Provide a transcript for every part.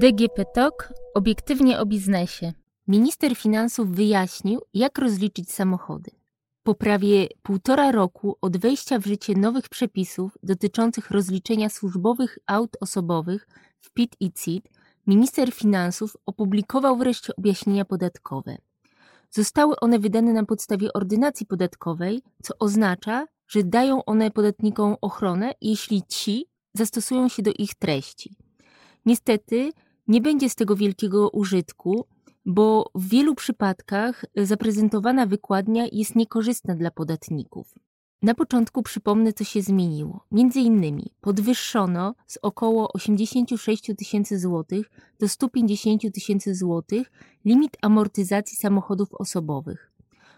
DGP TOK obiektywnie o biznesie. Minister finansów wyjaśnił, jak rozliczyć samochody. Po prawie półtora roku od wejścia w życie nowych przepisów dotyczących rozliczenia służbowych aut osobowych w PIT i CIT, minister finansów opublikował wreszcie objaśnienia podatkowe. Zostały one wydane na podstawie ordynacji podatkowej, co oznacza, że dają one podatnikom ochronę, jeśli ci zastosują się do ich treści. Niestety nie będzie z tego wielkiego użytku, bo w wielu przypadkach zaprezentowana wykładnia jest niekorzystna dla podatników. Na początku przypomnę, co się zmieniło. Między innymi podwyższono z około 86 tysięcy złotych do 150 tysięcy złotych limit amortyzacji samochodów osobowych.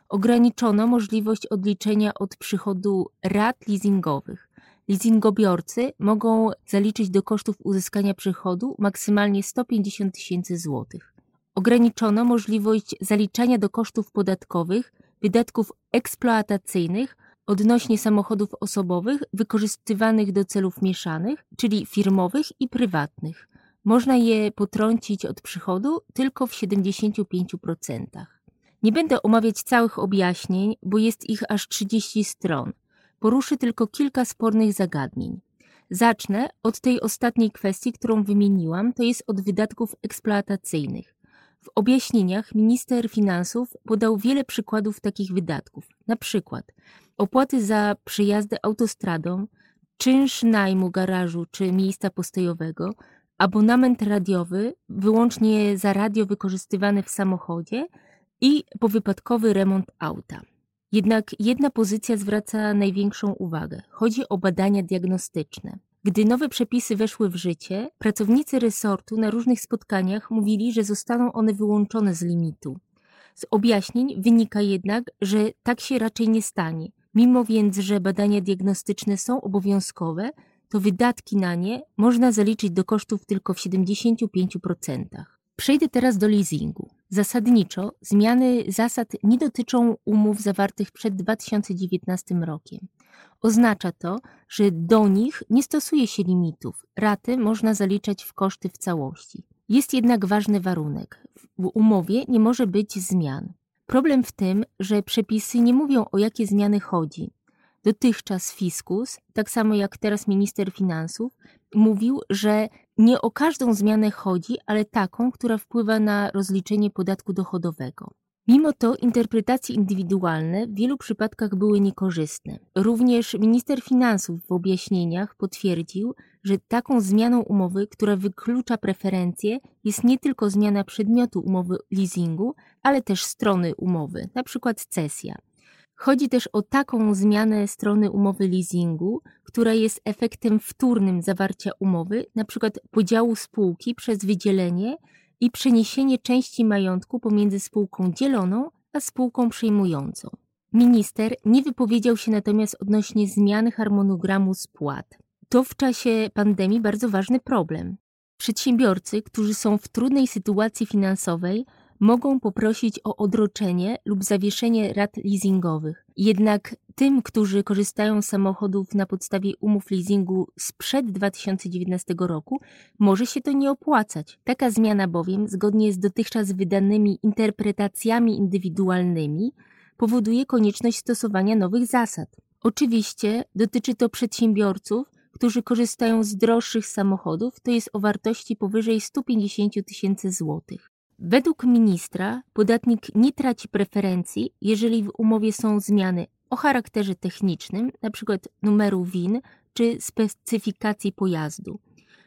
Ograniczono możliwość odliczenia od przychodu rat leasingowych. Leasingobiorcy mogą zaliczyć do kosztów uzyskania przychodu maksymalnie 150 tysięcy złotych. Ograniczono możliwość zaliczania do kosztów podatkowych wydatków eksploatacyjnych odnośnie samochodów osobowych wykorzystywanych do celów mieszanych, czyli firmowych i prywatnych. Można je potrącić od przychodu tylko w 75%. Nie będę omawiać całych objaśnień, bo jest ich aż 30 stron. Poruszę tylko kilka spornych zagadnień. Zacznę od tej ostatniej kwestii, którą wymieniłam, to jest od wydatków eksploatacyjnych. W objaśnieniach minister finansów podał wiele przykładów takich wydatków. Na przykład opłaty za przejazdy autostradą, czynsz najmu garażu czy miejsca postojowego, abonament radiowy wyłącznie za radio wykorzystywane w samochodzie i powypadkowy remont auta. Jednak jedna pozycja zwraca największą uwagę. Chodzi o badania diagnostyczne. Gdy nowe przepisy weszły w życie, pracownicy resortu na różnych spotkaniach mówili, że zostaną one wyłączone z limitu. Z objaśnień wynika jednak, że tak się raczej nie stanie. Mimo więc, że badania diagnostyczne są obowiązkowe, to wydatki na nie można zaliczyć do kosztów tylko w 75%. Przejdę teraz do leasingu. Zasadniczo zmiany zasad nie dotyczą umów zawartych przed 2019 rokiem. Oznacza to, że do nich nie stosuje się limitów. Raty można zaliczać w koszty w całości. Jest jednak ważny warunek. W umowie nie może być zmian. Problem w tym, że przepisy nie mówią o jakie zmiany chodzi. Dotychczas fiskus, tak samo jak teraz minister finansów, mówił, że nie o każdą zmianę chodzi, ale taką, która wpływa na rozliczenie podatku dochodowego. Mimo to interpretacje indywidualne w wielu przypadkach były niekorzystne. Również minister finansów w objaśnieniach potwierdził, że taką zmianą umowy, która wyklucza preferencje, jest nie tylko zmiana przedmiotu umowy leasingu, ale też strony umowy, np. cesja. Chodzi też o taką zmianę strony umowy leasingu, która jest efektem wtórnym zawarcia umowy, np. podziału spółki przez wydzielenie i przeniesienie części majątku pomiędzy spółką dzieloną a spółką przejmującą. Minister nie wypowiedział się natomiast odnośnie zmiany harmonogramu spłat. To w czasie pandemii bardzo ważny problem. Przedsiębiorcy, którzy są w trudnej sytuacji finansowej, mogą poprosić o odroczenie lub zawieszenie rat leasingowych. Jednak tym, którzy korzystają z samochodów na podstawie umów leasingu sprzed 2019 roku, może się to nie opłacać. Taka zmiana bowiem, zgodnie z dotychczas wydanymi interpretacjami indywidualnymi, powoduje konieczność stosowania nowych zasad. Oczywiście dotyczy to przedsiębiorców, którzy korzystają z droższych samochodów, to jest o wartości powyżej 150 tysięcy złotych. Według ministra podatnik nie traci preferencji, jeżeli w umowie są zmiany o charakterze technicznym, np. numeru WIN czy specyfikacji pojazdu,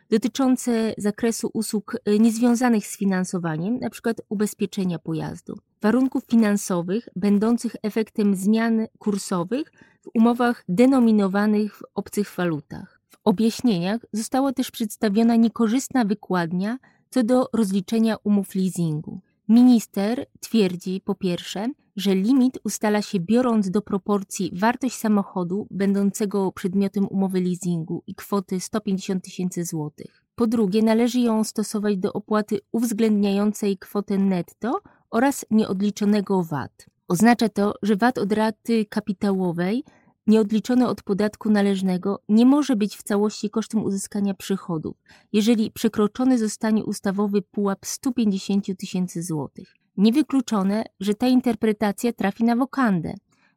dotyczące zakresu usług e, niezwiązanych z finansowaniem, np. ubezpieczenia pojazdu, warunków finansowych będących efektem zmian kursowych w umowach denominowanych w obcych walutach. W objaśnieniach została też przedstawiona niekorzystna wykładnia co do rozliczenia umów leasingu. Minister twierdzi po pierwsze, że limit ustala się biorąc do proporcji wartość samochodu będącego przedmiotem umowy leasingu i kwoty 150 tysięcy złotych. Po drugie, należy ją stosować do opłaty uwzględniającej kwotę netto oraz nieodliczonego VAT. Oznacza to, że VAT od raty kapitałowej nieodliczone od podatku należnego nie może być w całości kosztem uzyskania przychodów, jeżeli przekroczony zostanie ustawowy pułap 150 tysięcy złotych. Niewykluczone, że ta interpretacja trafi na wokandę.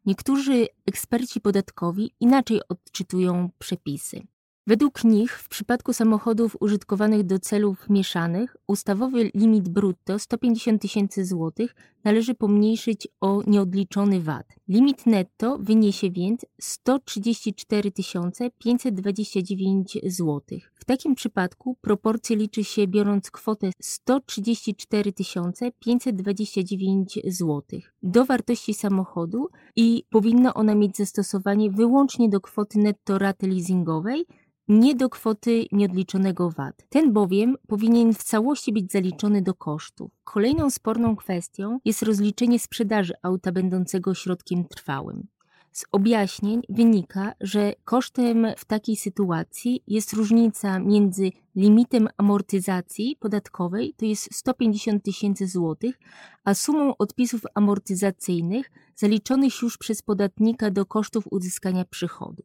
Niektórzy eksperci podatkowi inaczej odczytują przepisy. Według nich w przypadku samochodów użytkowanych do celów mieszanych ustawowy limit brutto 150 tysięcy złotych należy pomniejszyć o nieodliczony VAT. Limit netto wyniesie więc 134 529 złotych. W takim przypadku proporcje liczy się biorąc kwotę 134 529 złotych do wartości samochodu i powinna ona mieć zastosowanie wyłącznie do kwoty netto raty leasingowej, nie do kwoty nieodliczonego VAT. Ten bowiem powinien w całości być zaliczony do kosztów. Kolejną sporną kwestią jest rozliczenie sprzedaży auta będącego środkiem trwałym. Z objaśnień wynika, że kosztem w takiej sytuacji jest różnica między limitem amortyzacji podatkowej, to jest 150 tysięcy złotych, a sumą odpisów amortyzacyjnych zaliczonych już przez podatnika do kosztów uzyskania przychodu.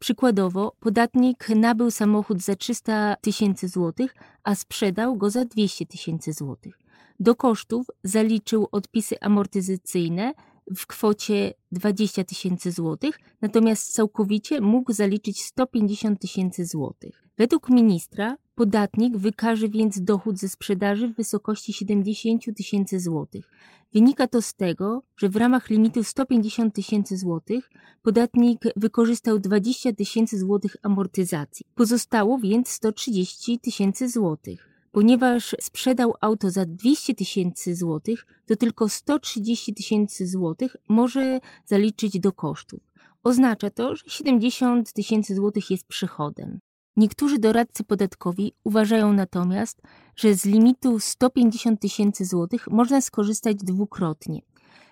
Przykładowo, podatnik nabył samochód za 300 tysięcy złotych, a sprzedał go za 200 tysięcy złotych. Do kosztów zaliczył odpisy amortyzacyjne w kwocie 20 tysięcy złotych, natomiast całkowicie mógł zaliczyć 150 tysięcy złotych. Według ministra podatnik wykaże więc dochód ze sprzedaży w wysokości 70 tysięcy złotych. Wynika to z tego, że w ramach limitu 150 tysięcy złotych podatnik wykorzystał 20 tysięcy złotych amortyzacji. Pozostało więc 130 tysięcy złotych. Ponieważ sprzedał auto za 200 tysięcy złotych, to tylko 130 tysięcy złotych może zaliczyć do kosztów. Oznacza to, że 70 tysięcy złotych jest przychodem. Niektórzy doradcy podatkowi uważają natomiast, że z limitu 150 tysięcy złotych można skorzystać dwukrotnie.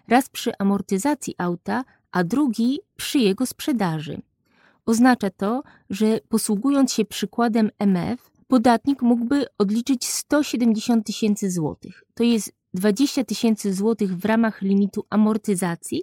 Raz przy amortyzacji auta, a drugi przy jego sprzedaży. Oznacza to, że posługując się przykładem MF, podatnik mógłby odliczyć 170 tysięcy złotych. To jest 20 tysięcy złotych w ramach limitu amortyzacji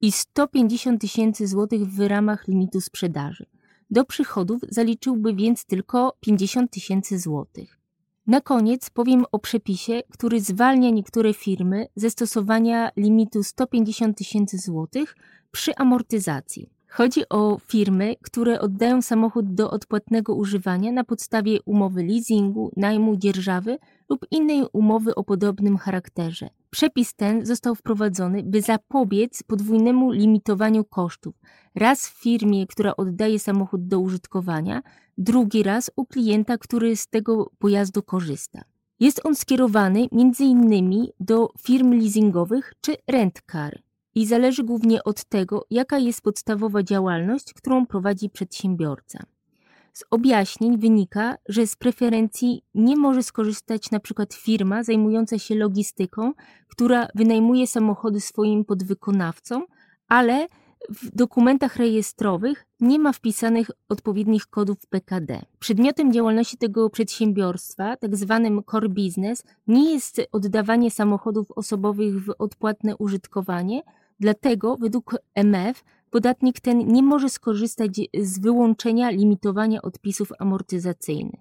i 150 tysięcy złotych w ramach limitu sprzedaży. Do przychodów zaliczyłby więc tylko 50 tysięcy złotych. Na koniec powiem o przepisie, który zwalnia niektóre firmy ze stosowania limitu 150 tysięcy złotych przy amortyzacji. Chodzi o firmy, które oddają samochód do odpłatnego używania na podstawie umowy leasingu, najmu, dzierżawy lub innej umowy o podobnym charakterze. Przepis ten został wprowadzony, by zapobiec podwójnemu limitowaniu kosztów. Raz w firmie, która oddaje samochód do użytkowania, drugi raz u klienta, który z tego pojazdu korzysta. Jest on skierowany m.in. do firm leasingowych czy rent-car i zależy głównie od tego, jaka jest podstawowa działalność, którą prowadzi przedsiębiorca. Z objaśnień wynika, że z preferencji nie może skorzystać np. firma zajmująca się logistyką, która wynajmuje samochody swoim podwykonawcom, ale w dokumentach rejestrowych nie ma wpisanych odpowiednich kodów PKD. Przedmiotem działalności tego przedsiębiorstwa, tak zwanym core business, nie jest oddawanie samochodów osobowych w odpłatne użytkowanie, dlatego według MF podatnik ten nie może skorzystać z wyłączenia limitowania odpisów amortyzacyjnych.